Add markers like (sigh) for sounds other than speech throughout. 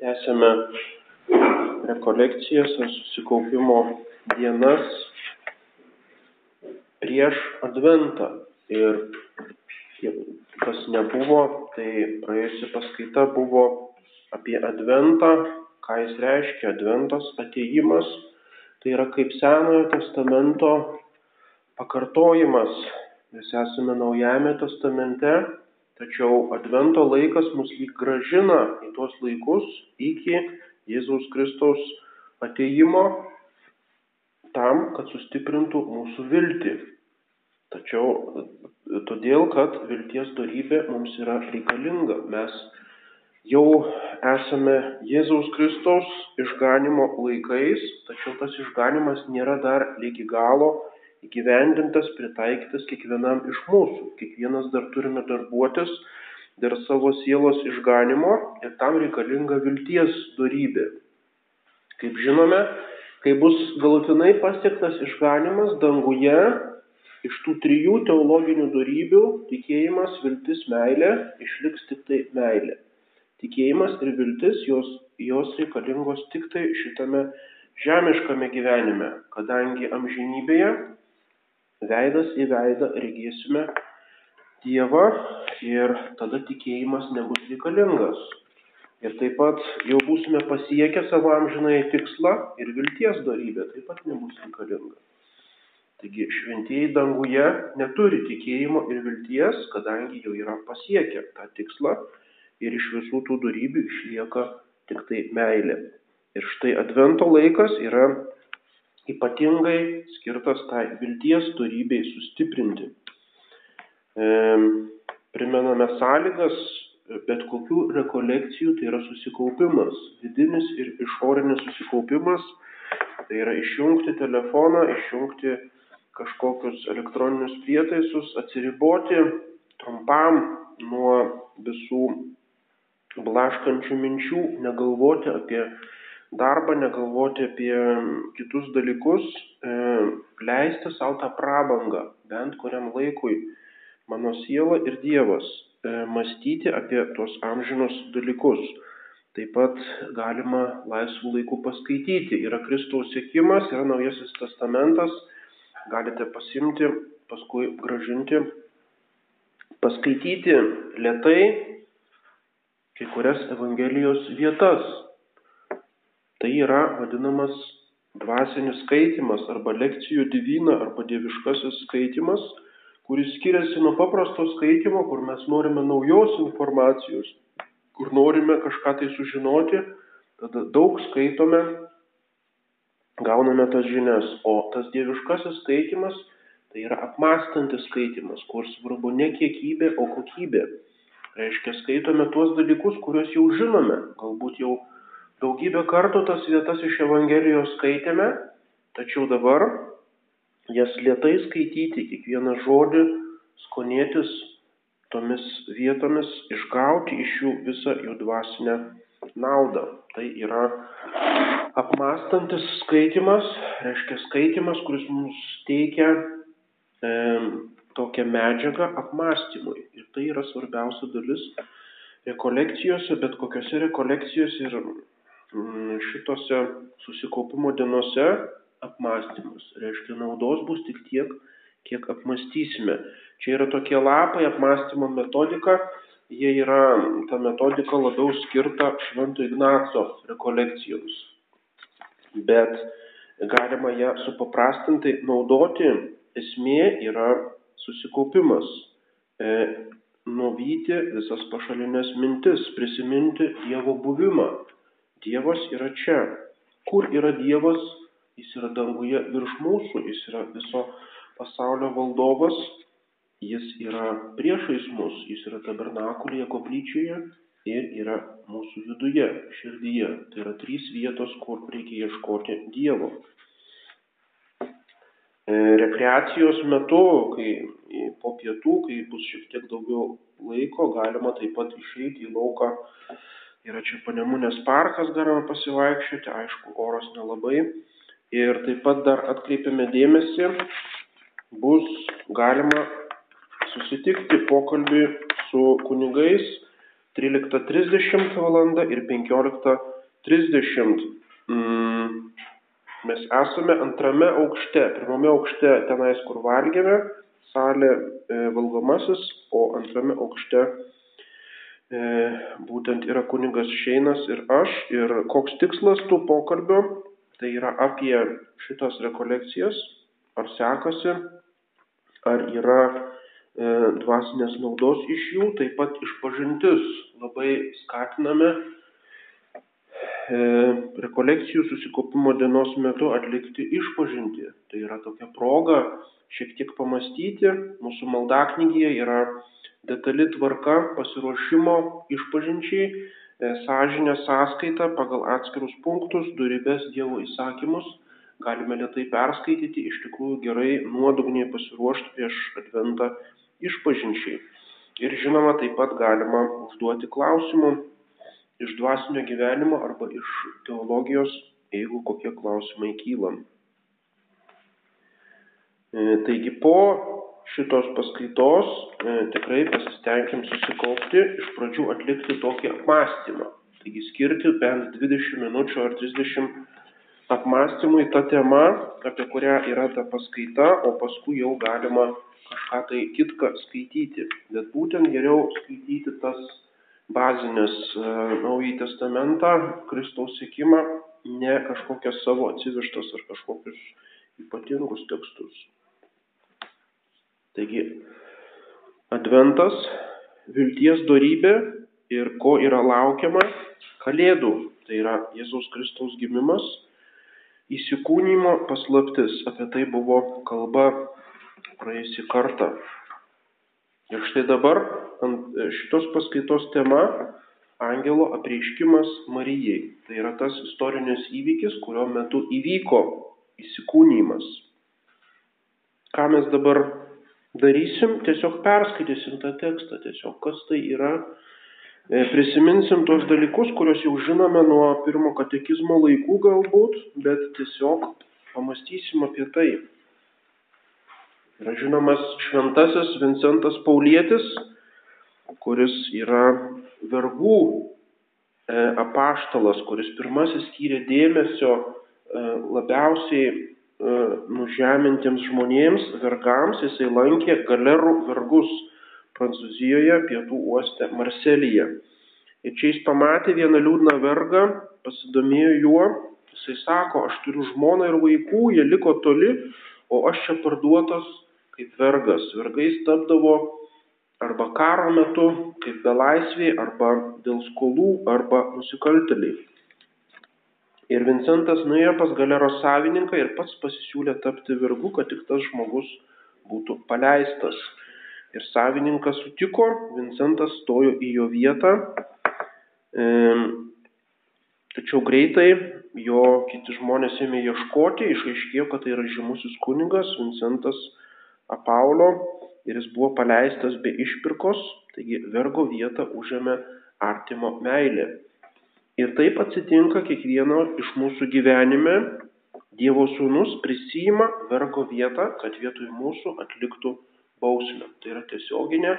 Tęsėme rekolekcijas ar susikaupimo dienas prieš Adventą. Ir kas nebuvo, tai praėjusi paskaita buvo apie Adventą, ką jis reiškia. Adventas ateimas tai yra kaip Senojo testamento pakartojimas. Mes esame Naujame testamente, tačiau Advento laikas mus lyg gražina į tuos laikus iki Jėzaus Kristaus ateimo tam, kad sustiprintų mūsų viltį. Tačiau todėl, kad vilties darybė mums yra reikalinga. Mes jau esame Jėzaus Kristaus išganimo laikais, tačiau tas išganimas nėra dar lygi galo įgyvendintas, pritaikytas kiekvienam iš mūsų. Kiekvienas dar turime darbuotis dėl savo sielos išganimo ir tam reikalinga vilties darybė. Kaip žinome, kai bus galutinai pasiektas išganimas danguje, iš tų trijų teologinių darybių - tikėjimas, viltis, meilė - išliks tik tai meilė. Tikėjimas ir viltis jos, jos reikalingos tik tai šitame žemiškame gyvenime, kadangi amžinybėje veidas į veidą regėsime Dievą ir tada tikėjimas nebus reikalingas. Ir taip pat jau būsime pasiekę savo amžinai tikslą ir vilties darybė taip pat nebus reikalinga. Taigi šventieji danguje neturi tikėjimo ir vilties, kadangi jau yra pasiekę tą tikslą ir iš visų tų darybių išlieka tik tai meilė. Ir štai Advento laikas yra ypatingai skirtas tai vilties darybei sustiprinti. E, primename sąlygas bet kokių rekolekcijų, tai yra susikaupimas, vidinis ir išorinis susikaupimas, tai yra išjungti telefoną, išjungti kažkokius elektroninius prietaisus, atsiriboti trumpam nuo visų blaškančių minčių, negalvoti apie darbą, negalvoti apie kitus dalykus, e, leisti savo tą prabangą, bent kuriam laikui, mano siela ir Dievas, e, mąstyti apie tuos amžinus dalykus. Taip pat galima laisvų laikų paskaityti. Yra Kristaus sėkimas, yra Naujasis testamentas, galite pasimti, paskui gražinti, paskaityti lietai kai kurias Evangelijos vietas. Tai yra vadinamas dvasinis skaitimas arba lekcijų divina arba dieviškasis skaitimas, kuris skiriasi nuo paprasto skaitimo, kur mes norime naujos informacijos, kur norime kažką tai sužinoti, tada daug skaitome gauname tas žinias, o tas dieviškasis skaitimas tai yra apmastantis skaitimas, kur svarbu ne kiekybė, o kokybė. Reiškia, skaitome tuos dalykus, kuriuos jau žinome, galbūt jau daugybę kartų tas vietas iš Evangelijos skaitėme, tačiau dabar jas lietai skaityti, kiekvieną žodį, skonėtis tomis vietomis, išgauti iš jų visą jų dvasinę naudą. Tai yra apmastantis skaitimas, reiškia skaitimas, kuris mums teikia e, tokią medžiagą apmastymui. Ir tai yra svarbiausia dalis rekolekcijose, bet kokiose rekolekcijose ir šitose susikaupimo dienose apmastymas. Reiškia, naudos bus tik tiek, kiek apmastysime. Čia yra tokie lapai apmastymo metodika, jie yra, ta metodika labiau skirta Švento Ignaco rekolekcijoms bet galima ją supaprastintai naudoti. Esmė yra susikaupimas, e, nuvyti visas pašalinės mintis, prisiminti Dievo buvimą. Dievas yra čia. Kur yra Dievas? Jis yra danguje virš mūsų, jis yra viso pasaulio valdovas, jis yra priešais mus, jis yra tabernakulėje koplyčioje ir yra mūsų viduje, širdyje. Tai yra trys vietos, kur reikia ieškoti Dievo. E, rekreacijos metu, kai po pietų, kai bus šiek tiek daugiau laiko, galima taip pat išeiti į lauką. Yra čia panemunės parkas, galima pasivaikščioti, aišku, oras nelabai. Ir taip pat dar atkreipiame dėmesį, bus galima susitikti pokalbį su kunigais 13.30 val. ir 15.30. Mm, mes esame antrame aukšte, pirmame aukšte tenais, kur valgėme, salė e, valgomasis, o antrame aukšte būtent yra kunigas Šeinas ir aš. Ir koks tikslas tų pokalbio, tai yra apie šitas rekolekcijas, ar sekasi, ar yra E, dvasinės naudos iš jų, taip pat išpažintis. Labai skatiname e, rekolekcijų susikopimo dienos metu atlikti išpažinti. Tai yra tokia proga šiek tiek pamastyti. Mūsų maldaknygyje yra detali tvarka pasiruošimo išpažinčiai, e, sąžinė sąskaita pagal atskirus punktus, durybės Dievo įsakymus. Galime lietai perskaityti, iš tikrųjų gerai nuodugniai pasiruošti prieš adventą išpažinčiai. Ir žinoma, taip pat galima užduoti klausimų iš dvasinio gyvenimo arba iš teologijos, jeigu kokie klausimai kyla. E, taigi po šitos paskaitos e, tikrai pasistengim susikaupti, iš pradžių atlikti tokį apmąstymą. Taigi skirti bent 20 minučių ar 30 apmąstymui tą temą, apie kurią yra ta paskaita, o paskui jau galima kažką tai kitką skaityti, bet būtent geriau skaityti tas bazinės e, Naująjį Testamentą, Kristaus sėkimą, ne kažkokias savo atsivištas ar kažkokius ypatingus tekstus. Taigi, Adventas, vilties darybė ir ko yra laukiama - Kalėdų, tai yra Jėzaus Kristaus gimimas, įsikūnymo paslaptis. Apie tai buvo kalba praėjusį kartą. Ir štai dabar ant šitos paskaitos tema angelo apreiškimas Marijai. Tai yra tas istorinis įvykis, kurio metu įvyko įsikūnymas. Ką mes dabar darysim? Tiesiog perskaitysim tą tekstą, tiesiog kas tai yra. E, prisiminsim tos dalykus, kuriuos jau žinome nuo pirmo katekizmo laikų galbūt, bet tiesiog pamastysim apie tai. Yra žinomas šventasis Vincentas Paulietis, kuris yra vergų e, apaštalas, kuris pirmasis skyrė dėmesio e, labiausiai e, nužemintiems žmonėms, vergams, jisai lankė galerų vergus Prancūzijoje, pietų uoste Marselyje. Ir čia jis pamatė vieną liūdną vergą, pasidomėjo juo, jisai sako, aš turiu žmoną ir vaikų, jie liko toli, o aš čia parduotas kaip vergas. Vergais tapdavo arba karo metu, kaip belaisviai, arba dėl skolų, arba nusikalteliai. Ir Vincentas nuėjo pas galeros savininką ir pats pasisiūlė tapti vergu, kad tik tas žmogus būtų paleistas. Ir savininkas sutiko, Vincentas stojo į jo vietą, e, tačiau greitai jo kiti žmonės ėmė ieškoti, išaiškėjo, kad tai yra žymusis kunigas, Vincentas Apaulo ir jis buvo paleistas be išpirkos, taigi vergo vietą užėmė artimo meilė. Ir taip atsitinka kiekvieno iš mūsų gyvenime. Dievo sūnus prisima vergo vietą, kad vietoj mūsų atliktų bausmę. Tai yra tiesioginė,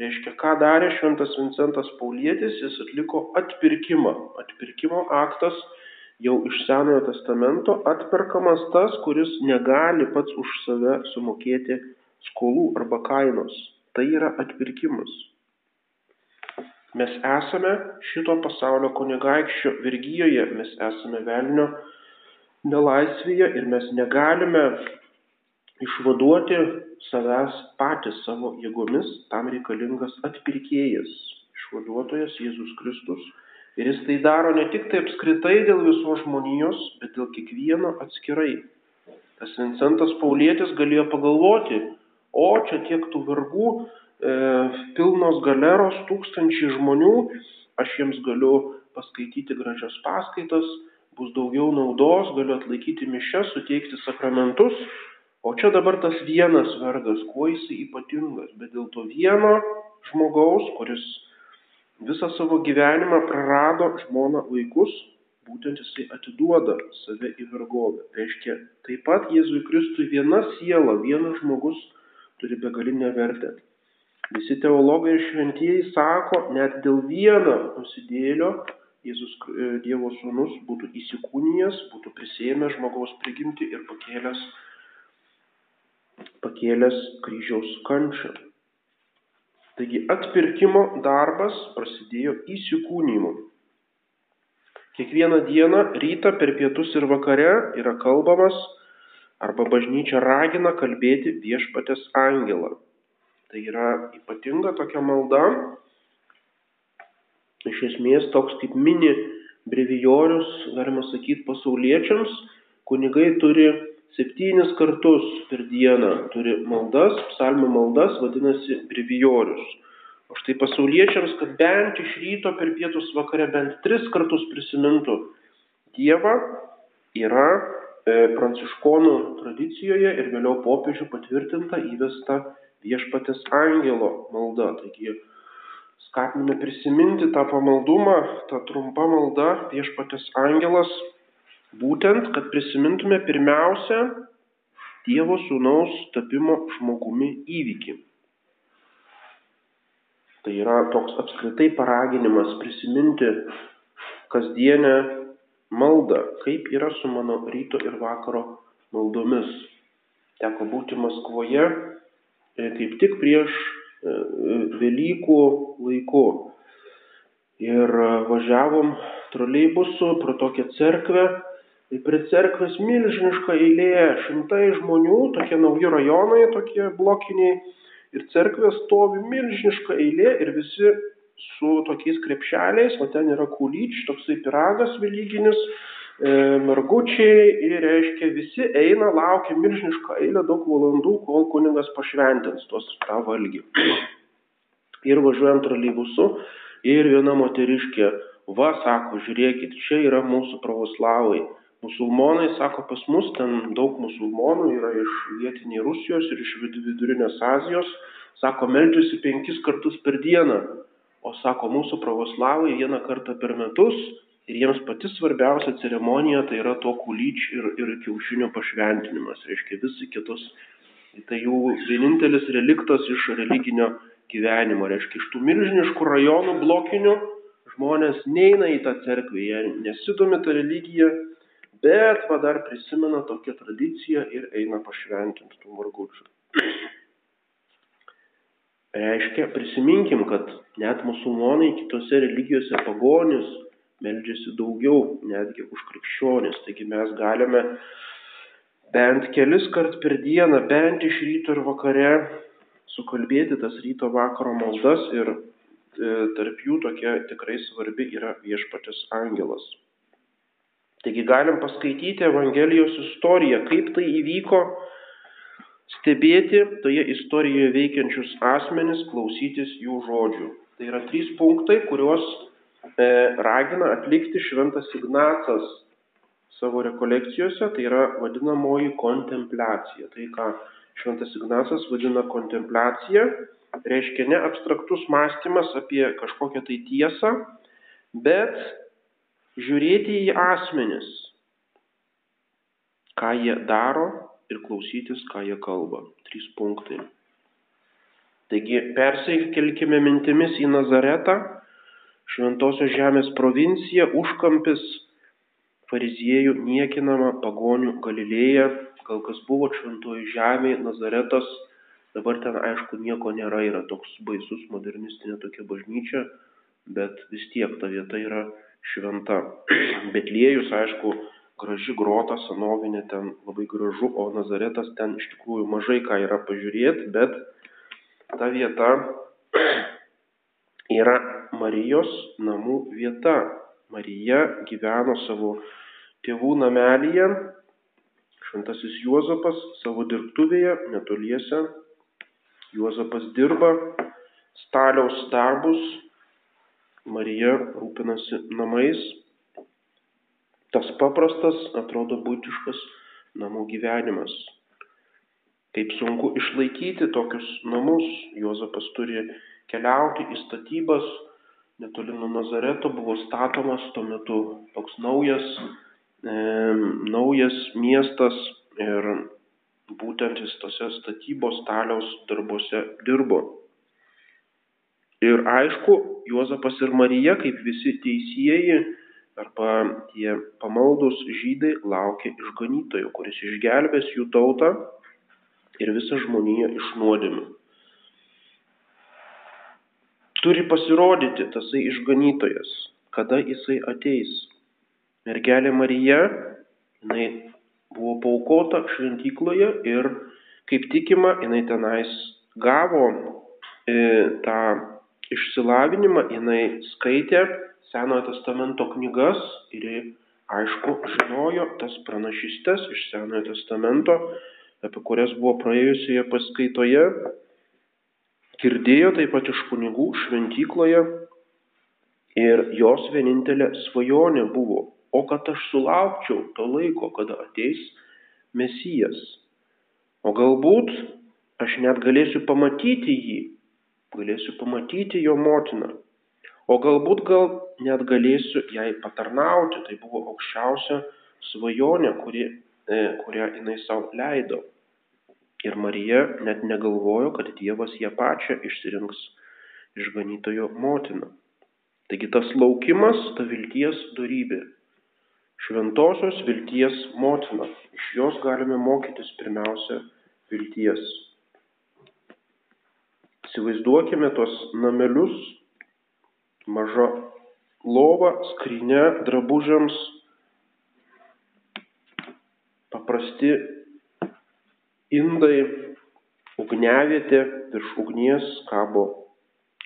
reiškia, ką darė šventas Vincentas Paulietis, jis atliko atpirkimą. Atpirkimo aktas jau iš Senojo testamento atperkamas tas, kuris negali pats už save sumokėti skolų arba kainos. Tai yra atpirkimas. Mes esame šito pasaulio kunigaikščio vergyjoje, mes esame velnio nelaisvėje ir mes negalime išvaduoti savęs patys savo jėgomis, tam reikalingas atpirkėjas, išvaduotojas Jėzus Kristus Ir jis tai daro ne tik tai apskritai dėl visos žmonijos, bet dėl kiekvieno atskirai. Tas Vincentas Paulietis galėjo pagalvoti, o čia tiek tų vergų, e, pilnos galeros, tūkstančiai žmonių, aš jiems galiu paskaityti gražias paskaitas, bus daugiau naudos, galiu atlaikyti mišes, suteikti sakramentus, o čia dabar tas vienas vergas, kuo jisai ypatingas, bet dėl to vieno žmogaus, kuris visą savo gyvenimą prarado žmoną vaikus, būtent jisai atiduoda save į vergovę. Reiškia, taip pat Jėzui Kristui viena siela, vienas žmogus turi begalinę vertę. Visi teologai ir šventieji sako, net dėl vieno nusidėlio Jėzus e, Dievo sūnus būtų įsikūnijęs, būtų prisėmęs žmogaus prigimti ir pakėlęs, pakėlęs kryžiaus kančią. Taigi atpirkimo darbas prasidėjo įsikūnymu. Kiekvieną dieną, rytą, per pietus ir vakare yra kalbamas arba bažnyčia ragina kalbėti viešpatės angelą. Tai yra ypatinga tokia malda, iš esmės toks kaip mini brevijorius, galima sakyti, pasauliečiams, kunigai turi septynis kartus per dieną, turi maldas, psalmių maldas, vadinasi brevijorius. O štai pasauliečiams, kad bent iš ryto per pietus vakare bent tris kartus prisimintų Dievą, yra pranciškonų tradicijoje ir vėliau popiežių patvirtinta įvesta viešpatės angelo malda. Taigi skatiname prisiminti tą pamaldumą, tą trumpą maldą viešpatės angelas, būtent, kad prisimintume pirmiausia Dievo sūnaus tapimo žmogumi įvykį. Tai yra toks apskritai paraginimas prisiminti kasdienę maldą, kaip yra su mano ryto ir vakaro maldomis. Teko būti Maskvoje e, kaip tik prieš E, Velykų laiku. Ir e, važiavom troleibusu pro tokią cerkvę. Ir prie cerkvės milžiniška eilė, šimtai žmonių, tokie nauji rajonai, tokie blokiniai. Ir cerkvė stovi milžiniška eilė ir visi su tokiais krepšeliais, o ten yra kulyč, toksai piragas velyginis, E, margučiai ir reiškia visi eina, laukia milžinišką eilę daug valandų, kol kunigas pašventins tuos tą valgį. Ir važiuojam troleibusu ir viena moteriškė, va, sako, žiūrėkit, čia yra mūsų pravoslavai. Musulmonai, sako, pas mus ten daug musulmonų yra iš vietiniai Rusijos ir iš vidurinės Azijos, sako, meldžiasi penkis kartus per dieną, o sako, mūsų pravoslavai vieną kartą per metus ir jiems pati svarbiausia ceremonija tai yra to kulyč ir, ir kiaušinio pašventinimas, reiškia visi kitus. Tai jų vienintelis reliktas iš religinio gyvenimo, reiškia iš tų milžiniškų rajonų blokinių žmonės neina į tą cerkvę, jie nesidomi tą religiją, bet va dar prisimena tokią tradiciją ir eina pašventinti tų margučių. Reiškia, prisiminkim, kad net musulmonai kitose religijose pagonius meldžiasi daugiau netgi už krikščionis. Taigi mes galime bent kelis kart per dieną, bent iš ryto ir vakare sukalbėti tas ryto vakaro maldas ir e, tarp jų tokia tikrai svarbi yra viešpatis angelas. Taigi galim paskaityti Evangelijos istoriją, kaip tai įvyko, stebėti toje istorijoje veikiančius asmenis, klausytis jų žodžių. Tai yra trys punktai, kuriuos E, ragina atlikti šventas Ignacas savo rekolekcijose, tai yra vadinamoji kontempliacija. Tai ką šventas Ignacas vadina kontempliacija, reiškia ne abstraktus mąstymas apie kažkokią tai tiesą, bet žiūrėti į asmenis, ką jie daro ir klausytis, ką jie kalba. Trys punktai. Taigi persikelkime mintimis į Nazaretą šventosios žemės provincija, užkampis, fariziejų niekinama pagonių Galilėja, gal kas buvo šventoji žemė, Nazaretas, dabar ten aišku nieko nėra, yra toks baisus modernistinė tokia bažnyčia, bet vis tiek ta vieta yra šventa. (clears throat) Betliejus, aišku, graži grota, senovinė, ten labai gražu, o Nazaretas ten iš tikrųjų mažai ką yra pažiūrėti, bet ta vieta (clears throat) yra Marijos namų vieta. Marija gyveno savo tėvų namelyje, šventasis Juozapas savo dirbtuvėje netoliese. Juozapas dirba staliaus darbus, Marija rūpinasi namais. Tas paprastas, atrodo, būtiškas namų gyvenimas. Kaip sunku išlaikyti tokius namus. Juozapas turi keliauti į statybas, netoli nuo Nazareto buvo statomas tuo metu toks naujas, e, naujas miestas ir būtent jis tose statybos staliaus darbuose dirbo. Ir aišku, Juozapas ir Marija, kaip visi teisėjai arba tie pamaldus žydai, laukia išganytojo, kuris išgelbės jų tautą ir visą žmoniją iš nuodėmių. Turi pasirodyti tasai išganytojas, kada jisai ateis. Mergelė Marija, jinai buvo paukota šventykloje ir kaip tikima, jinai tenais gavo e, tą išsilavinimą, jinai skaitė Senojo testamento knygas ir aišku žinojo tas pranašystes iš Senojo testamento, apie kurias buvo praėjusioje paskaitoje, girdėjo taip pat iš kunigų šventykloje ir jos vienintelė svajonė buvo, o kad aš sulaukčiau to laiko, kada ateis Mesijas. O galbūt aš net galėsiu pamatyti jį, galėsiu pamatyti jo motiną. O galbūt gal net galėsiu jai patarnauti, tai buvo aukščiausia svajonė, kuri, e, kurią jinai savo leido. Ir Marija net negalvojo, kad Dievas ją pačią išsirinks išganytojo motiną. Taigi tas laukimas, ta vilties darybė. Šventosios vilties motina. Iš jos galime mokytis pirmiausia vilties. Įsivaizduokime tuos namelius, maža lova, skrinė drabužiams, paprasti indai, ugniavietė, virš ugnies kabo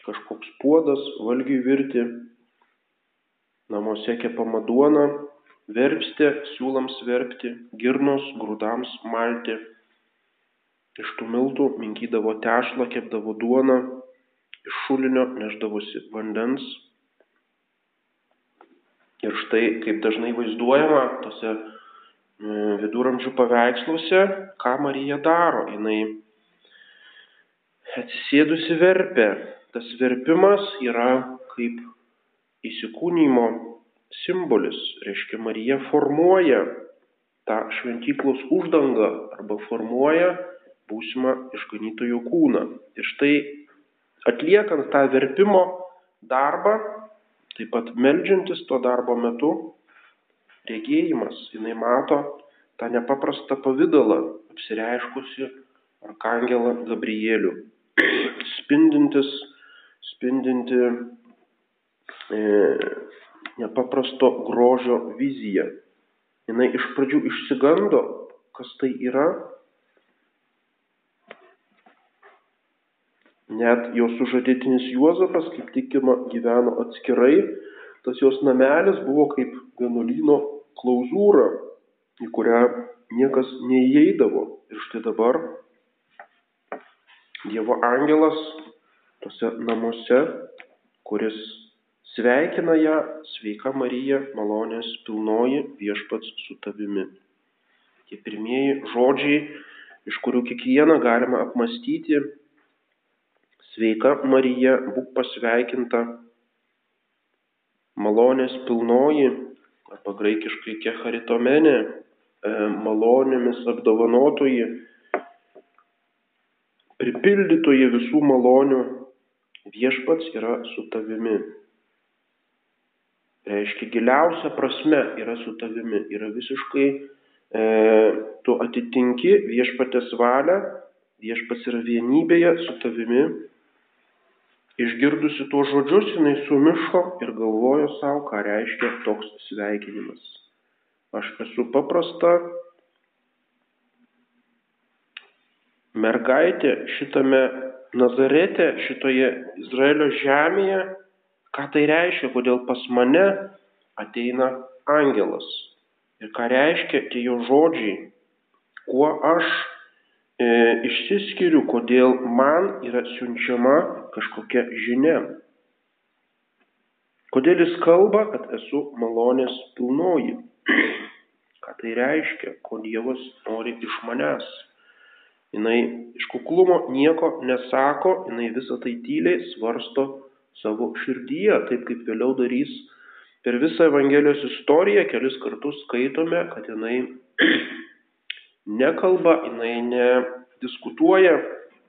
kažkoks puodas, valgiui virti, namuose kepama duona, verpstė, siūlams verpti, girnos, grūdams malti. Iš tų miltų minkydavo tešlą, kepdavo duoną, iš šulinio neždavosi vandens. Ir štai, kaip dažnai vaizduojama tose e, viduramžių paveiksluose, ką Marija daro. Jis atsisėdusi verpė. Tas verpimas yra kaip įsikūnymo simbolis. Reiškia, Marija formuoja tą šventyklos uždangą arba formuoja būsimą išganytojų kūną. Ir štai atliekant tą verpimo darbą, taip pat melžiantis tuo darbo metu, regėjimas, jinai mato tą nepaprastą pavydalą apsireiškusi arkangelą Gabrielių, (clears throat) spindintis, spindinti e, nepaprasto grožio viziją. Jis iš pradžių išsigando, kas tai yra, Net jos sužadėtinis Juozapas, kaip tikima, gyveno atskirai. Tas jos namelis buvo kaip vienuolyno klauzūra, į kurią niekas neįeidavo. Ir štai dabar Dievo angelas tose namuose, kuris sveikina ją, sveika Marija, malonės pilnoji viešpats su tavimi. Tie pirmieji žodžiai, iš kurių kiekvieną galima apmastyti Sveika Marija, būk pasveikinta, malonės pilnoji, arba graikiškai kecharitomene, e, malonėmis apdovanotoji, pripildytoji visų malonių, viešpats yra su tavimi. Reiškia, giliausia prasme yra su tavimi, yra visiškai, e, tu atitinki viešpatės valią, viešpats yra vienybėje su tavimi Išgirdusi tuos žodžius, jinai sumišo ir galvojo savo, ką reiškia toks sveikinimas. Aš esu paprasta mergaitė šitame Nazarete, šitoje Izraelio žemėje, ką tai reiškia, kodėl pas mane ateina angelas. Ir ką reiškia tie jo žodžiai, kuo aš e, išsiskiriu, kodėl man yra siunčiama kažkokia žinia. Kodėl jis kalba, kad esu malonės pilnoji? (clears throat) Ką tai reiškia, ko Dievas nori iš manęs? Jis iš kuklumo nieko nesako, jinai visą tai tyliai svarsto savo širdyje, taip kaip vėliau darys per visą Evangelijos istoriją, kelis kartus skaitome, kad jinai (clears throat) nekalba, jinai nediskutuoja,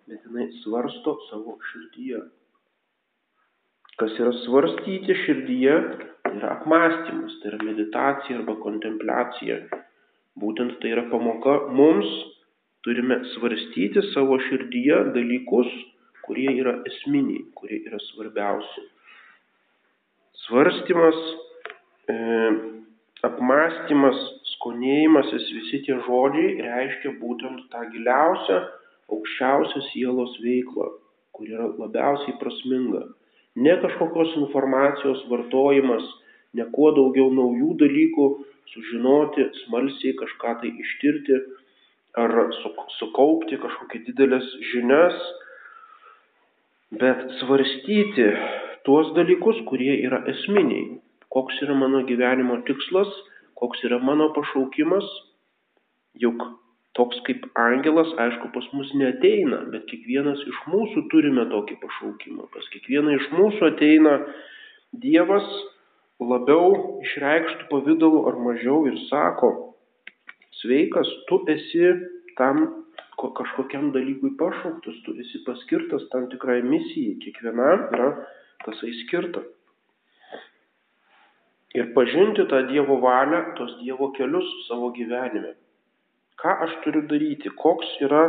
bet jinai svarsto savo širdyje. Kas yra svarstyti širdyje, tai yra apmąstymas, tai yra meditacija arba kontempliacija. Būtent tai yra pamoka mums, turime svarstyti savo širdyje dalykus, kurie yra esminiai, kurie yra svarbiausi. Svarstymas, e, apmąstymas, skonėjimasis, visi tie žodžiai reiškia būtent tą giliausią, aukščiausią sielos veiklą, kur yra labiausiai prasminga. Ne kažkokios informacijos vartojimas, ne kuo daugiau naujų dalykų sužinoti, smalsiai kažką tai ištirti ar sukaupti kažkokias didelės žinias, bet svarstyti tuos dalykus, kurie yra esminiai. Koks yra mano gyvenimo tikslas, koks yra mano pašaukimas, juk toks kaip angelas, aišku, pas mus neteina, bet kiekvienas iš mūsų turime tokį pašaukimą. Pas kiekvieną iš mūsų ateina Dievas labiau išreikštų pavydalų ar mažiau ir sako, sveikas, tu esi tam kažkokiam dalykui pašauktas, tu esi paskirtas tam tikrai misijai, kiekvienam yra tasai skirta. Ir pažinti tą Dievo valią, tos Dievo kelius savo gyvenime. Ką aš turiu daryti, koks yra,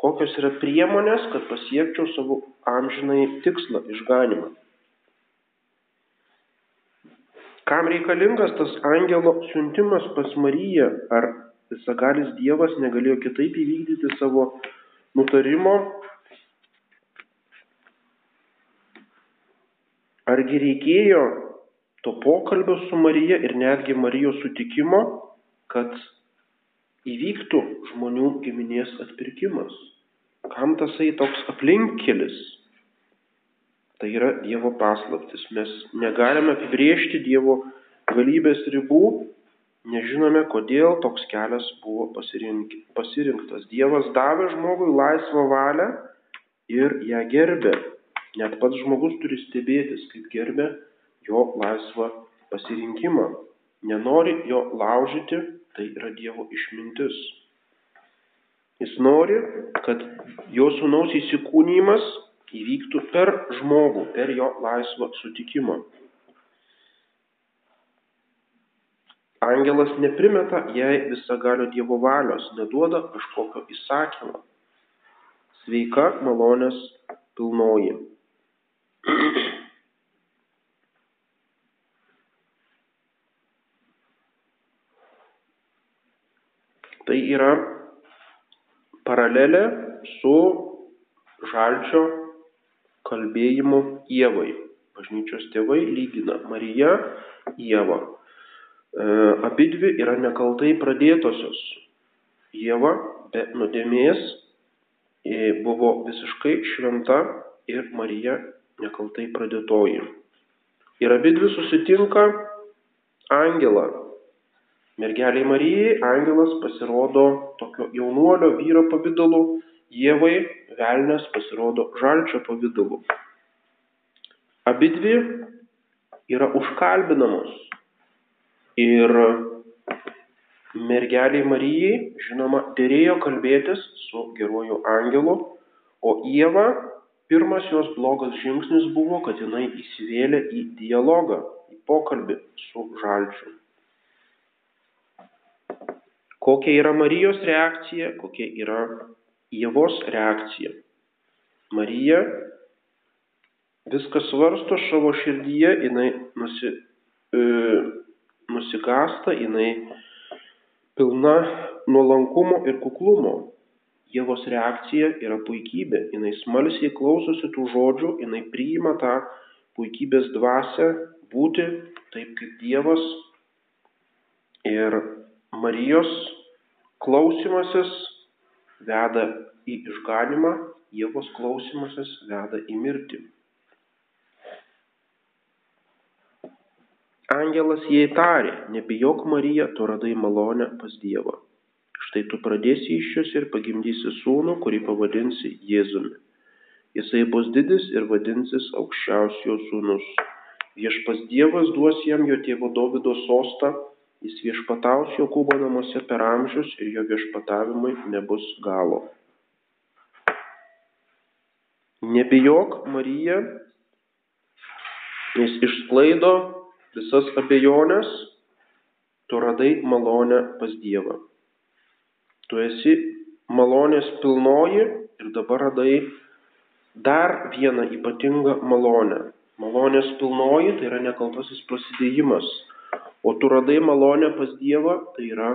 kokios yra priemonės, kad pasiekčiau savo amžinai tikslą, išganimą. Kam reikalingas tas angelo siuntimas pas Mariją? Ar visagalis Dievas negalėjo kitaip įvykdyti savo nutarimo Argi reikėjo to pokalbio su Marija ir netgi Marijos sutikimo, kad įvyktų žmonių giminės atpirkimas? Kam tasai toks aplinkkelis? Tai yra Dievo paslaptis. Mes negalime apibriežti Dievo galybės ribų, nežinome, kodėl toks kelias buvo pasirinktas. Dievas davė žmogui laisvą valią ir ją gerbė. Net pats žmogus turi stebėtis, kaip gerbė jo laisvą pasirinkimą. Nenori jo laužyti, tai yra Dievo išmintis. Jis nori, kad jo sunaus įsikūnymas įvyktų per žmogų, per jo laisvą sutikimą. Angelas neprimeta jai visagalio Dievo valios, neduoda kažkokio įsakymo. Sveika malonės pilnoji. (clears throat) Tai yra paralelė su žalčio kalbėjimu Ievai. Bažnyčios tėvai lygina Mariją Ievą. E, abidvi yra nekaltai pradėtosios. Ieva be nuodėmės e, buvo visiškai šventa ir Marija nekaltai pradėtoji. Ir abi dvi susitinka angelą. Mergeliai Marijai angelas pasirodo tokio jaunuolio vyro pavydalu, Dievai velnės pasirodo žalčio pavydalu. Abi dvi yra užkalbinamos. Ir mergeliai Marijai, žinoma, dėrėjo kalbėtis su geruoju angelu, o Ieva pirmas jos blogas žingsnis buvo, kad jinai įsivėlė į dialogą, į pokalbį su žalčiu. Kokia yra Marijos reakcija, kokia yra Jėvos reakcija. Marija viską svarsto savo širdyje, jinai nusi, e, nusigasta, jinai pilna nuolankumo ir kuklumo. Jėvos reakcija yra puikybė. Jis smalsiai klausosi tų žodžių, jinai priima tą puikybės dvasę, būti taip kaip Dievas. Ir Marijos klausimasis veda į išganimą, Jėvos klausimasis veda į mirtį. Angelas jai tarė, nebijok Marija, tu radai malonę pas Dievą. Štai tu pradėsi iššios ir pagimdysi sūnų, kurį pavadinsi Jėzumi. Jisai bus didis ir vadinsis aukščiausio sūnus. Viešpas Dievas duos jam jo tėvo Dovido sostą, jis viešpataus Jokūbo namuose per amžius ir jo viešpatavimui nebus galo. Nebijok, Marija, Jis išsklaido visas abejonės, tu radai malonę pas Dievą. Tu esi malonės pilnoji ir dabar radai dar vieną ypatingą malonę. Malonės pilnoji tai yra nekaltasis prasidėjimas, o tu radai malonę pas Dievą, tai yra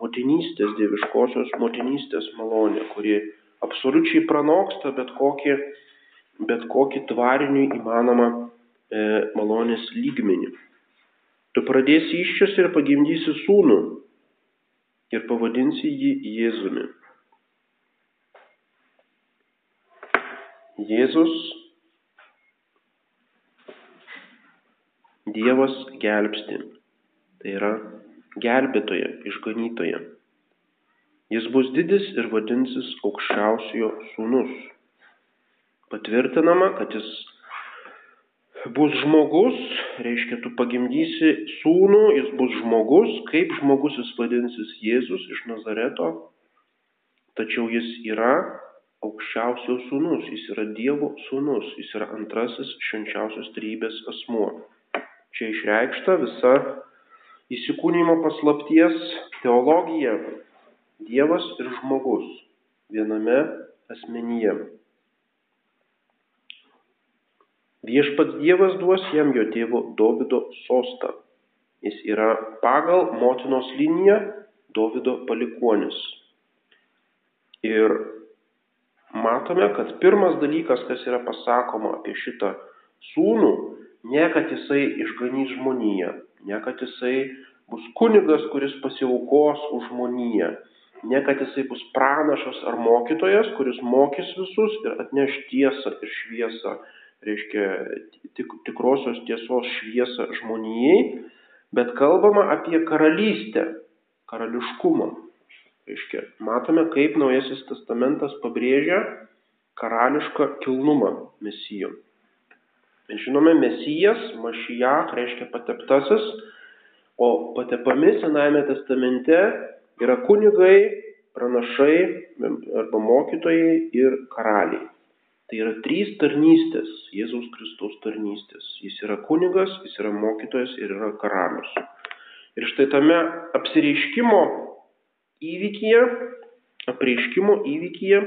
motinystės, dieviškosios motinystės malonė, kuri absoliučiai pranoksta bet kokį, bet kokį tvariniui įmanomą e, malonės lygmenį. Tu pradėsi iščias ir pagimdysi sūnų ir pavadinsi jį Jėzumi. Jėzus Dievas gelbsti. Tai yra gelbėtoja, išganytoja. Jis bus didis ir vadinsis aukščiausiojo sūnus. Patvirtinama, kad jis bus žmogus, reiškia, tu pagimdysi sūnų, jis bus žmogus, kaip žmogus jis vadinsis Jėzus iš Nazareto, tačiau jis yra aukščiausio sūnus, jis yra Dievo sūnus, jis yra antrasis švenčiausios trybės asmuo. Čia išreikšta visa įsikūnymo paslapties teologija - Dievas ir žmogus viename asmenyje. Viešpats Dievas duos jam jo tėvo Dovido sostą. Jis yra pagal motinos liniją Dovido palikuonis. Ir matome, kad pirmas dalykas, kas yra pasakoma apie šitą sūnų, ne kad jisai išganys žmoniją, ne kad jisai bus kunigas, kuris pasiaukos už žmoniją, ne kad jisai bus pranašas ar mokytojas, kuris mokys visus ir atneš tiesą ir šviesą reiškia tik, tikrosios tiesos šviesą žmonijai, bet kalbama apie karalystę, karališkumą. Reiškia, matome, kaip Naujasis testamentas pabrėžia karališką kilnumą mesijo. Žinome, mesijas, mašijach reiškia pateptasis, o patepami Senajame testamente yra kunigai, pranašai arba mokytojai ir karaliai. Tai yra trys tarnystės, Jėzaus Kristaus tarnystės. Jis yra kunigas, jis yra mokytojas ir yra karalius. Ir štai tame apsireiškimo įvykyje, apreiškimo įvykyje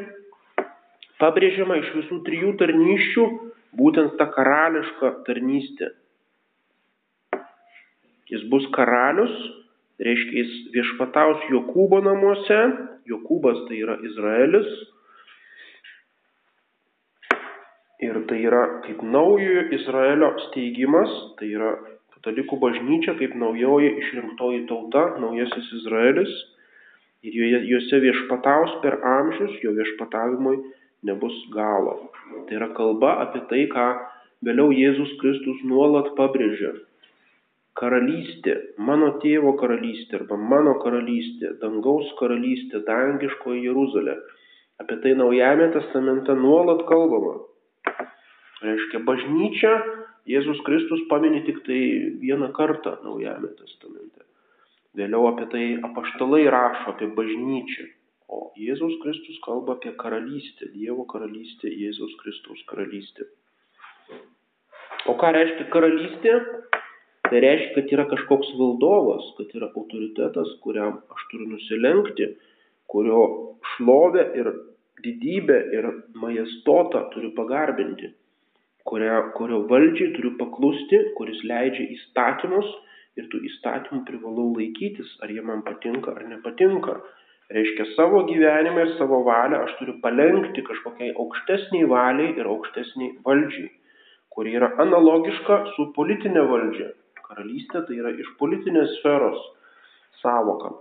pabrėžiama iš visų trijų tarnyščių būtent ta karališka tarnystė. Jis bus karalius, reiškia jis viešpataus Jokūbo namuose, Jokūbas tai yra Izraelis, Ir tai yra kaip naujojo Izraelio steigimas, tai yra katalikų bažnyčia kaip naujoji išrinktoji tauta, naujasis Izraelis. Ir juose viešpataus per amžius, jo viešpatavimui nebus galo. Tai yra kalba apie tai, ką vėliau Jėzus Kristus nuolat pabrėžia. Karalystė, mano tėvo karalystė arba mano karalystė, dangaus karalystė, dangiškoji Jeruzalė. Apie tai Naujame testamente nuolat kalbama. Reiškia, bažnyčia Jėzus Kristus pamini tik tai vieną kartą Naujame testamente. Vėliau apie tai apaštalai rašo apie bažnyčią. O Jėzus Kristus kalba apie karalystę, Dievo karalystę, Jėzus Kristaus karalystę. O ką reiškia karalystė? Tai reiškia, kad yra kažkoks valdovas, kad yra autoritetas, kuriam aš turiu nusilenkti, kurio šlovę ir didybę ir majestotą turiu pagarbinti kurio, kurio valdžiai turiu paklusti, kuris leidžia įstatymus ir tų įstatymų privalau laikytis, ar jie man patinka ar nepatinka. Reiškia, savo gyvenimą ir savo valią aš turiu palengti kažkokiai aukštesniai valiai ir aukštesniai valdžiai, kuri yra analogiška su politinė valdžia. Karalystė tai yra iš politinės sferos savoka.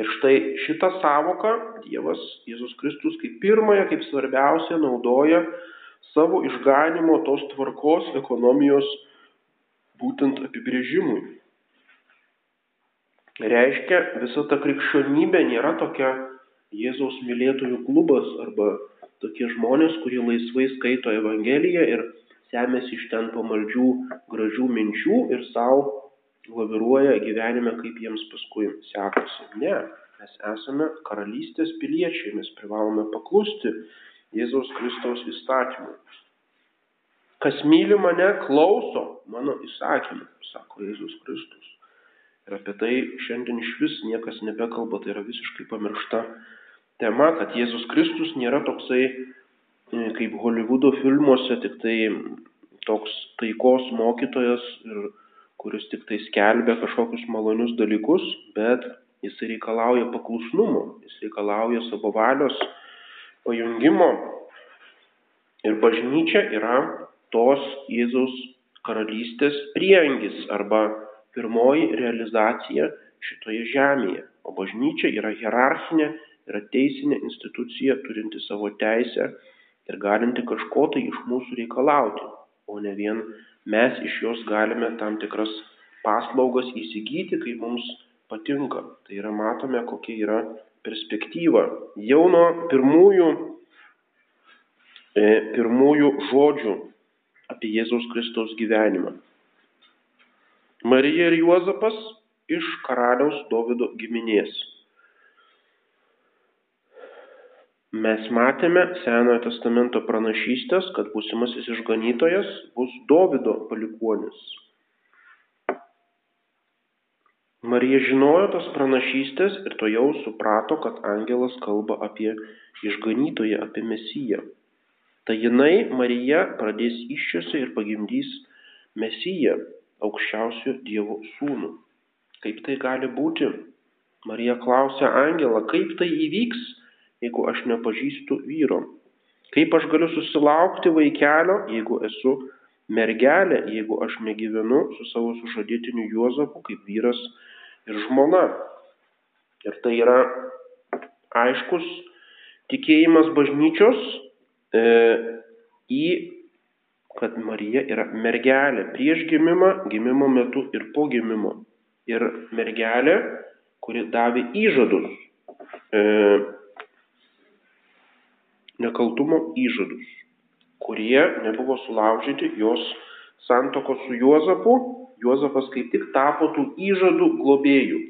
Ir štai šitą savoką Dievas, Jėzus Kristus kaip pirmąją, kaip svarbiausia naudoja savo išganimo tos tvarkos ekonomijos būtent apibrėžimui. Reiškia, visa ta krikščionybė nėra tokia Jėzaus mylėtojų klubas arba tokie žmonės, kurie laisvai skaito Evangeliją ir semėsi iš ten pamaldžių gražių minčių ir savo laviruoja gyvenime, kaip jiems paskui sekasi. Ne, mes esame karalystės piliečiai, mes privalome paklusti Jėzaus Kristaus įstatymui. Kas myli mane, klauso mano įsakymų, sako Jėzus Kristus. Ir apie tai šiandien iš vis niekas nebekalba, tai yra visiškai pamiršta tema, kad Jėzus Kristus nėra toksai e, kaip Hollywoodo filmuose, tik tai toks taikos mokytojas, kuris tik tai skelbia kažkokius malonius dalykus, bet jis reikalauja paklusnumo, jis reikalauja savo valios pajungimo. Ir bažnyčia yra tos Jėzaus karalystės priengis arba pirmoji realizacija šitoje žemėje. O bažnyčia yra hierarchinė, yra teisinė institucija turinti savo teisę ir galinti kažko tai iš mūsų reikalauti, o ne vien mes iš jos galime tam tikras paslaugas įsigyti, kai mums patinka. Tai yra matome, kokia yra perspektyva. Jau nuo pirmųjų, e, pirmųjų žodžių apie Jėzaus Kristaus gyvenimą. Marija ir Juozapas iš karaliaus Dovido giminės. Mes matėme Senojo testamento pranašystės, kad būsimasis išganytojas bus Dovido palikuonis. Marija žinojo tas pranašystės ir to jau suprato, kad angelas kalba apie išganytoją, apie mesiją. Tai jinai, Marija, pradės iššiose ir pagimdys mesiją, aukščiausio Dievo sūnų. Kaip tai gali būti? Marija klausia Angelą, kaip tai įvyks, jeigu aš nepažįstu vyro? Kaip aš galiu susilaukti vaikelio, jeigu esu mergelė, jeigu aš negyvenu su savo sužadėtiniu Juozapu kaip vyras ir žmona? Ir tai yra aiškus tikėjimas bažnyčios e, į kad Marija yra mergelė prieš gimimą, gimimo metu ir po gimimo. Ir mergelė, kuri davė įžadus, e, nekaltumo įžadus, kurie nebuvo sulaužyti jos santoko su Juozapu. Juozapas kaip tik tapo tų įžadų globėjų.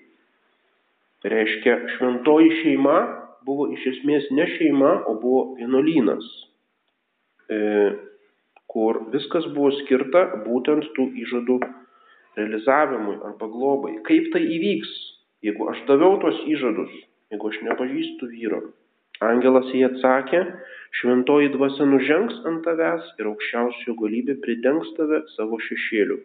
Tai reiškia, šventoji šeima buvo iš esmės ne šeima, o buvo vienuolynas. E, kur viskas buvo skirta būtent tų įžadų realizavimui arba globai. Kaip tai įvyks, jeigu aš daviau tuos įžadus, jeigu aš nepažįstu vyro? Angelas jį atsakė, šventoji dvasia nužengs ant tavęs ir aukščiausiojo galybė pridengs tave savo šešėliu.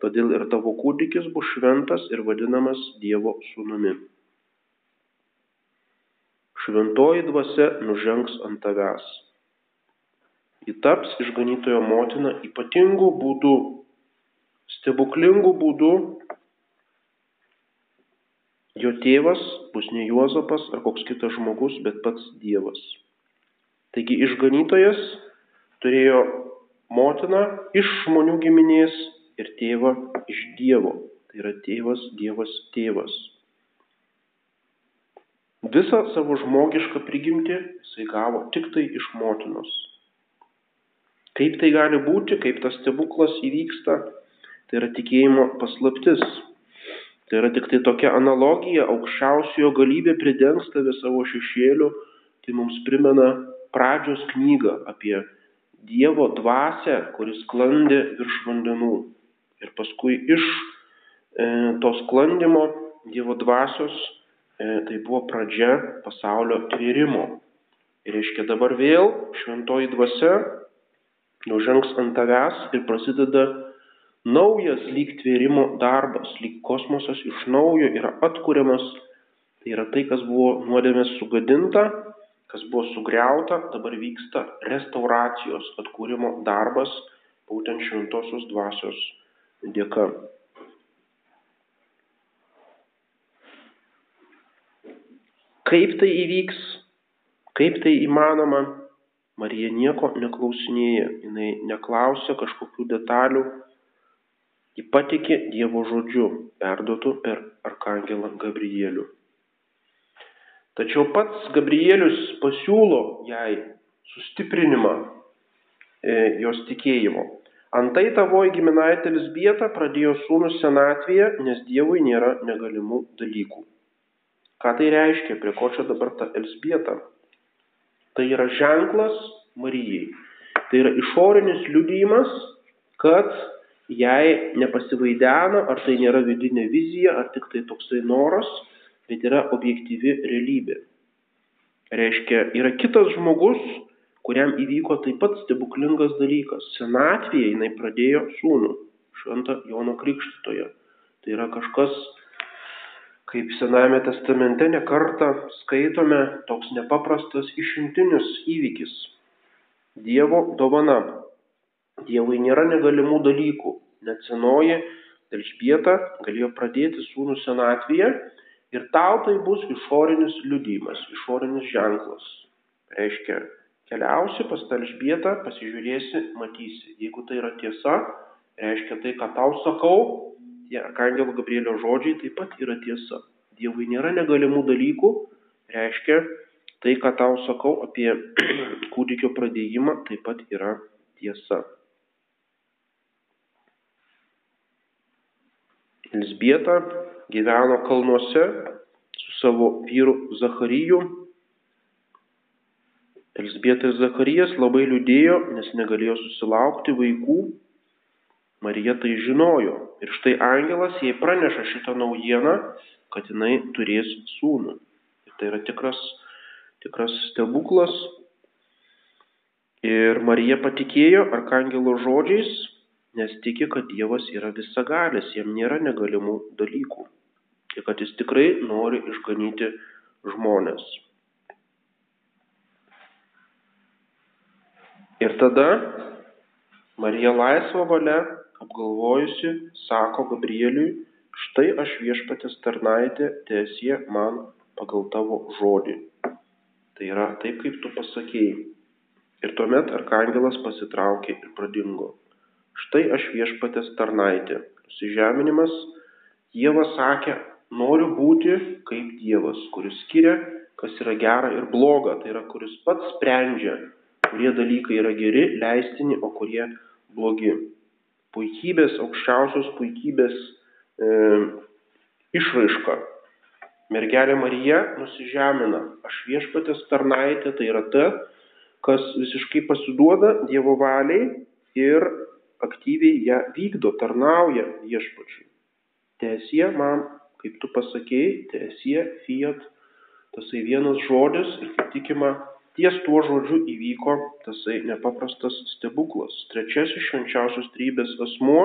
Todėl ir tavo kūdikis bus šventas ir vadinamas Dievo sūnumi. Šventoji dvasia nužengs ant tavęs ji taps išganytojo motina ypatingu būdu, stebuklingu būdu. Jo tėvas bus ne Juozapas ar koks kitas žmogus, bet pats Dievas. Taigi išganytojas turėjo motiną iš žmonių giminės ir tėvą iš Dievo. Tai yra tėvas, Dievas, tėvas. Visą savo žmogišką prigimtį jisai gavo tik tai iš motinos. Kaip tai gali būti, kaip tas stebuklas įvyksta, tai yra tikėjimo paslaptis. Tai yra tik tai tokia analogija, aukščiausiojo galybė pridengs tave savo šešėliu, tai mums primena pradžios knygą apie Dievo dvasę, kuris sklandė virš vandenų. Ir paskui iš e, to sklandimo Dievo dvasios e, tai buvo pradžia pasaulio tvėrimo. Ir reiškia dabar vėl šventoji dvasia nužengs ant tavęs ir prasideda naujas lyg tvėrimo darbas, lyg kosmosas iš naujo yra atkuriamas. Tai yra tai, kas buvo nuodėmės sugadinta, kas buvo sugriauta, dabar vyksta restauracijos atkūrimo darbas būtent šventosios dvasios dėka. Kaip tai įvyks, kaip tai įmanoma, Marija nieko neklausinėja, jinai neklausia kažkokių detalių, ji patikė Dievo žodžiu, perduotų per arkangelą Gabrielių. Tačiau pats Gabrielius pasiūlo jai sustiprinimą e, jos tikėjimo. Antai tavoji giminaitė Lisbieta pradėjo sūnų senatvėje, nes Dievui nėra negalimų dalykų. Ką tai reiškia, prie ko čia dabar ta Elsbieta? Tai yra ženklas Marijai. Tai yra išorinis liudijimas, kad jai nepasivaidena, ar tai nėra vidinė vizija, ar tik tai toksai noras, bet yra objektyvi realybė. Reiškia, yra kitas žmogus, kuriam įvyko taip pat stebuklingas dalykas. Senatvėje jinai pradėjo sūnų, šventą Jono Krikštytoje. Tai yra kažkas, kaip Senajame testamente nekarta skaitome, toks nepaprastas išimtinis įvykis. Dievo dovana. Dievui nėra negalimų dalykų. Net senoji Elžbieta galėjo pradėti sūnų senatvėje ir tau tai bus išorinis liudymas, išorinis ženklas. Reiškia, keliausi pas tą Elžbietą, pasižiūrėsi, matysi. Jeigu tai yra tiesa, reiškia tai, ką tau sakau, tie Arkangelo Gabrielio žodžiai taip pat yra tiesa. Dievui nėra negalimų dalykų, reiškia tai, ką tau sakau apie (clears throat) kūdikio pradėjimą, taip pat yra tiesa. Elsbieta gyveno kalnuose su savo vyru Zachariju. Elsbieta ir Zacharijas labai liūdėjo, nes negalėjo susilaukti vaikų. Marija tai žinojo. Ir štai angelas jai praneša šitą naujieną, kad jinai turės sūnų. Ir tai yra tikras, tikras stebuklas. Ir Marija patikėjo arkangelo žodžiais nes tiki, kad Dievas yra visagalis, jam nėra negalimų dalykų ir kad jis tikrai nori išganyti žmonės. Ir tada Marija laisva valia, apgalvojusi, sako Gabrieliui, štai aš viešpatės tarnaitė, tiesie man pagal tavo žodį. Tai yra taip, kaip tu pasakėjai. Ir tuomet arkangelas pasitraukė ir pradingo. Štai aš viešpatės tarnaitė. Nusižeminimas. Dievas sakė, noriu būti kaip Dievas, kuris skiria, kas yra gera ir bloga. Tai yra, kuris pats sprendžia, kurie dalykai yra geri, leistini, o kurie blogi. Puikybės, aukščiausios puikybės e, išraiška. Mergelė Marija nusižemina. Aš viešpatės tarnaitė, tai yra ta, kas visiškai pasiduoda Dievo valiai ir aktyviai ją vykdo, tarnauja viešpačiui. Tiesie man, kaip tu pasakėjai, tiesie fiat, tasai vienas žodis ir kaip tikima, ties tuo žodžiu įvyko tasai nepaprastas stebuklas. Trečiasis švenčiausios trybės asmuo,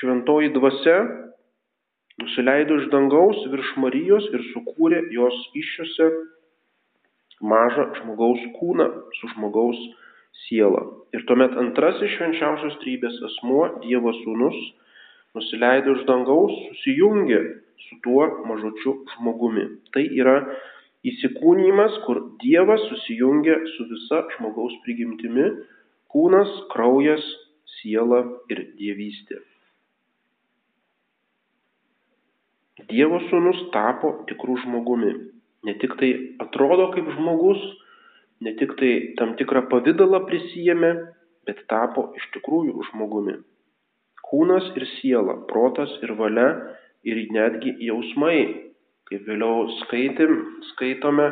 šventoji dvasia, nusileido iš dangaus virš Marijos ir sukūrė jos iššiose mažą žmogaus kūną su žmogaus sielą. Ir tuomet antrasis švenčiausios trybės asmuo, Dievo sūnus, nusileido iš dangaus, susijungė su tuo mažučiu žmogumi. Tai yra įsikūnymas, kur Dievas susijungia su visa žmogaus prigimtimi - kūnas, kraujas, siela ir dievystė. Dievo sūnus tapo tikrų žmogumi. Ne tik tai atrodo kaip žmogus, ne tik tai tam tikrą pavydalą prisijėmė, bet tapo iš tikrųjų žmogumi. Kūnas ir siela, protas ir valia ir netgi jausmai, kaip vėliau skaitėm, skaitome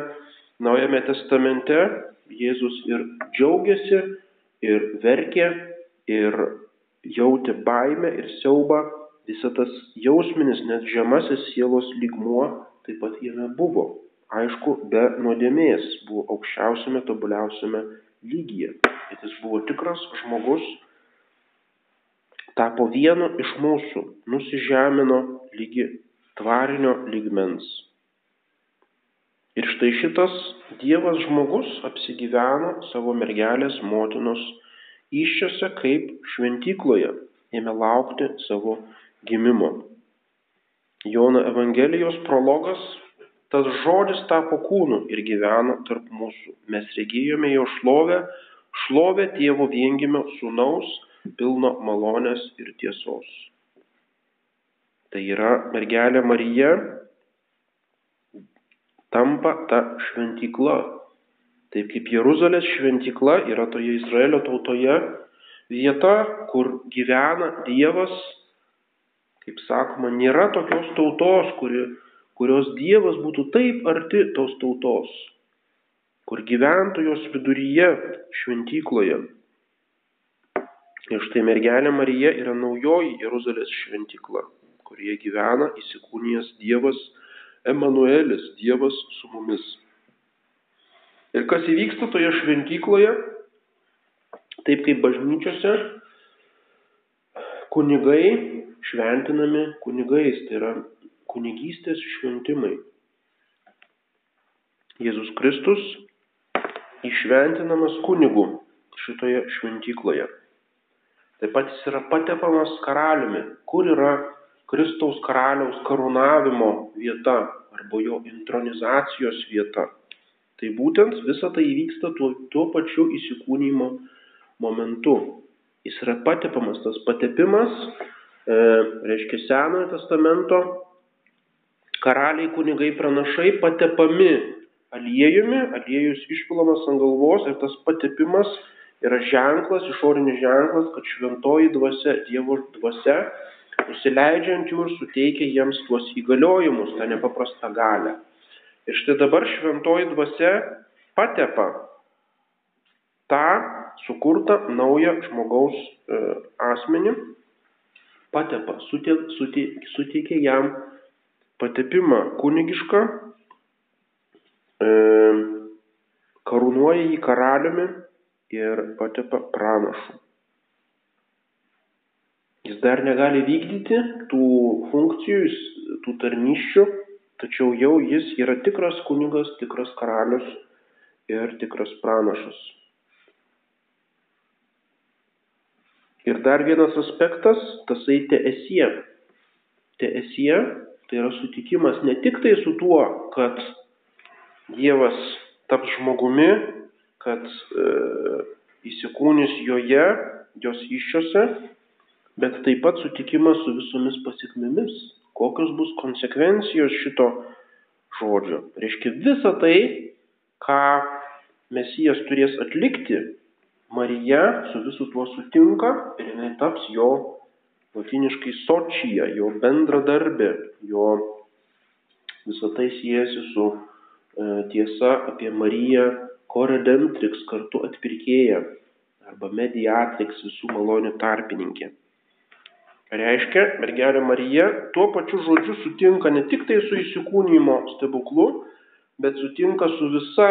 Naujame testamente, Jėzus ir džiaugiasi, ir verkė, ir jautė baimę ir siaubą, visą tas jausminis, net žemasis sielos lygmuo taip pat jame buvo aišku, be nuodėmės, buvo aukščiausiame, tobuliausiame lygyje. Bet jis buvo tikras žmogus, tapo vienu iš mūsų, nusižemino lygi tvarinio lygmens. Ir štai šitas Dievas žmogus apsigyveno savo mergelės motinos iššiose kaip šventykloje, ėmė laukti savo gimimo. Jono Evangelijos prologas Tas žodis tapo kūnu ir gyveno tarp mūsų. Mes regėjome jo šlovę, šlovę tėvo viengimio sūnaus, pilno malonės ir tiesos. Tai yra mergelė Marija tampa ta šventykla. Taip kaip Jeruzalės šventykla yra toje Izraelio tautoje vieta, kur gyvena Dievas, kaip sakoma, nėra tokios tautos, kuri kurios Dievas būtų taip arti tos tautos, kur gyventų jos viduryje šventykloje. Ir štai mergelė Marija yra naujoji Jeruzalės šventykla, kurioje gyvena įsikūnijęs Dievas Emanuelis, Dievas su mumis. Ir kas įvyksta toje šventykloje, taip kaip bažnyčiose, kunigai šventinami kunigais, tai yra kunigystės šventimai. Jėzus Kristus išventinamas kunigu šitoje šventykloje. Taip pat jis yra patepamas karaliumi. Kur yra Kristaus karaliaus karūnavimo vieta arba jo intronizacijos vieta? Tai būtent visa tai įvyksta tuo, tuo pačiu įsikūnymo momentu. Jis yra patepamas, tas patepimas, e, reiškia Senojo testamento, karaliai, kunigai, pranašai patepami aliejumi, aliejus išpilamas ant galvos ir tas patepimas yra ženklas, išorinis ženklas, kad šventoji dvasia, Dievo dvasia, nusileidžiant jų ir suteikia jiems tuos įgaliojimus, tą nepaprastą galę. Ir štai dabar šventoji dvasia patepa tą sukurtą naują žmogaus e, asmenį, patepa, suteikia jam patepimą kunigišką, e, karūnuoja jį karaliumi ir patepa pranašu. Jis dar negali vykdyti tų funkcijų, tų tarnyščių, tačiau jau jis yra tikras kunigas, tikras karalius ir tikras pranašas. Ir dar vienas aspektas, tasai teesie. Teesie tai yra sutikimas ne tik tai su tuo, kad Dievas taps žmogumi, kad e, įsikūnys joje, jos iššiose, bet taip pat sutikimas su visomis pasiekmėmis. Kokios bus konsekvencijos šito žodžio. Reiškia visą tai, ką Mesijas turės atlikti, Marija su visu tuo sutinka ir jinai taps jo latiniškai sočija, jo bendradarbė, jo visą tai siejasi su e, tiesa apie Mariją Koredentrix kartu atpirkėja arba mediatrix visų malonių tarpininkė. Reiškia, mergelė Marija tuo pačiu žodžiu sutinka ne tik tai su įsikūnymo stebuklu, bet sutinka su visa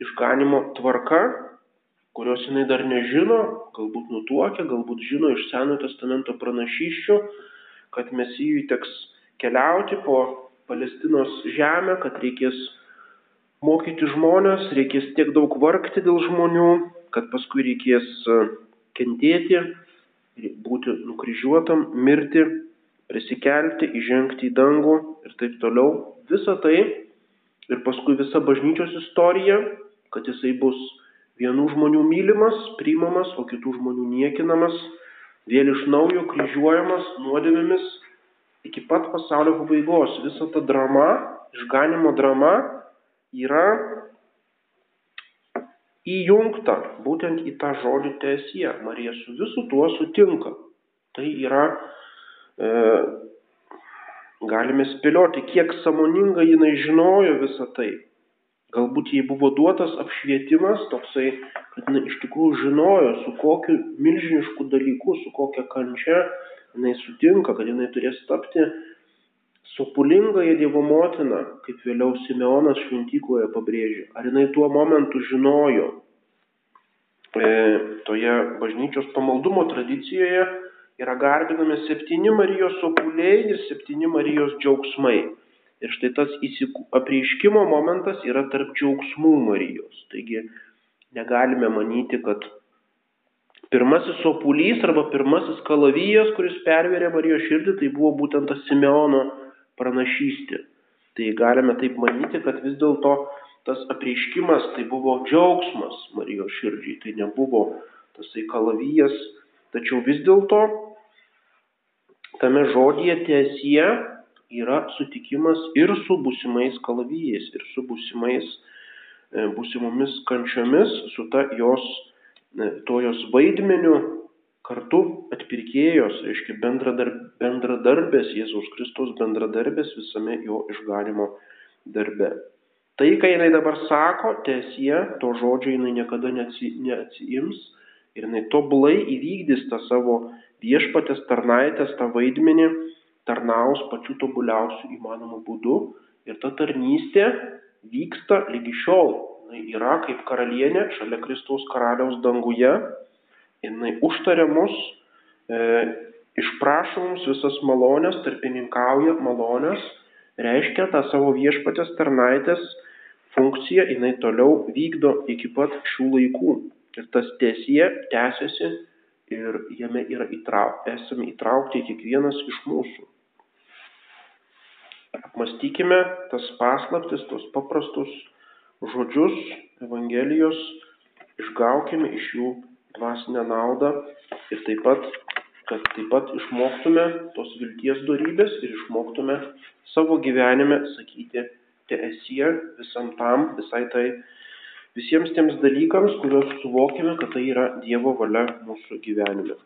išganimo tvarka, kurios jinai dar nežino, galbūt nutuokia, galbūt žino iš Senojo testamento pranašyščių, kad Mesijui teks keliauti po Palestinos žemę, kad reikės mokyti žmonės, reikės tiek daug vargti dėl žmonių, kad paskui reikės e, kentėti, būti nukryžiuotam, mirti, prisikelti, įžengti į dangų ir taip toliau. Visa tai ir paskui visa bažnyčios istorija, kad jisai bus vienų žmonių mylimas, priimamas, o kitų žmonių niekinamas, vėl iš naujo kryžiuojamas nuodėmėmis iki pat pasaulio pabaigos. Visa ta drama, išganimo drama yra įjungta būtent į tą žodį teesie. Marija su visu tuo sutinka. Tai yra, e, galime spėlioti, kiek samoningai jinai žinojo visą tai. Galbūt jai buvo duotas apšvietimas toksai, kad jinai iš tikrųjų žinojo, su kokiu milžinišku dalyku, su kokia kančia jinai sutinka, kad jinai turės tapti sopulingąją Dievo motiną, kaip vėliau Simeonas šventykloje pabrėžė, ar jinai tuo momentu žinojo. E, toje bažnyčios pamaldumo tradicijoje yra garbinami septyni Marijos sopuliai ir septyni Marijos džiaugsmai. Ir štai tas apreiškimo momentas yra tarp džiaugsmų Marijos. Taigi negalime manyti, kad pirmasis sopulys arba pirmasis kalavijas, kuris pervėrė Marijos širdį, tai buvo būtent tas Simeono pranašystė. Tai galime taip manyti, kad vis dėlto tas apreiškimas tai buvo džiaugsmas Marijos širdžiai, tai nebuvo tasai kalavijas, tačiau vis dėlto tame žodėje tiesie yra sutikimas ir su būsimais kalavijais, ir su būsimais, e, būsimomis kančiomis, su ta jos, e, to jos vaidmeniu kartu atpirkėjos, reiškia bendradarb, bendradarbės, Jėzaus Kristus bendradarbės visame jo išganimo darbe. Tai, ką jinai dabar sako, tiesie, to žodžio jinai niekada neatsi, neatsiims ir jinai tobulai įvykdys tą savo viešpatės tarnaitės, tą vaidmenį, tarnaus pačiu tobuliausiu įmanomu būdu ir ta tarnystė vyksta lygi šiol. Jis yra kaip karalienė šalia Kristaus karaliaus danguje, jinai užtaria mus, e, išprašo mums visas malonės, tarpininkauja malonės, reiškia tą savo viešpatės tarnaitės funkciją, jinai toliau vykdo iki pat šių laikų. Ir tas tiesie tęsiasi ir jame yra įtrauk, esame įtraukti kiekvienas iš mūsų. Apmastykime tas paslaptis, tos paprastus žodžius Evangelijos, išgaukime iš jų dvasinę naudą ir taip pat, kad taip pat išmoktume tos vilties darybės ir išmoktume savo gyvenime sakyti, te esie visam tam, visai tai visiems tiems dalykams, kuriuos suvokime, kad tai yra Dievo valia mūsų gyvenime.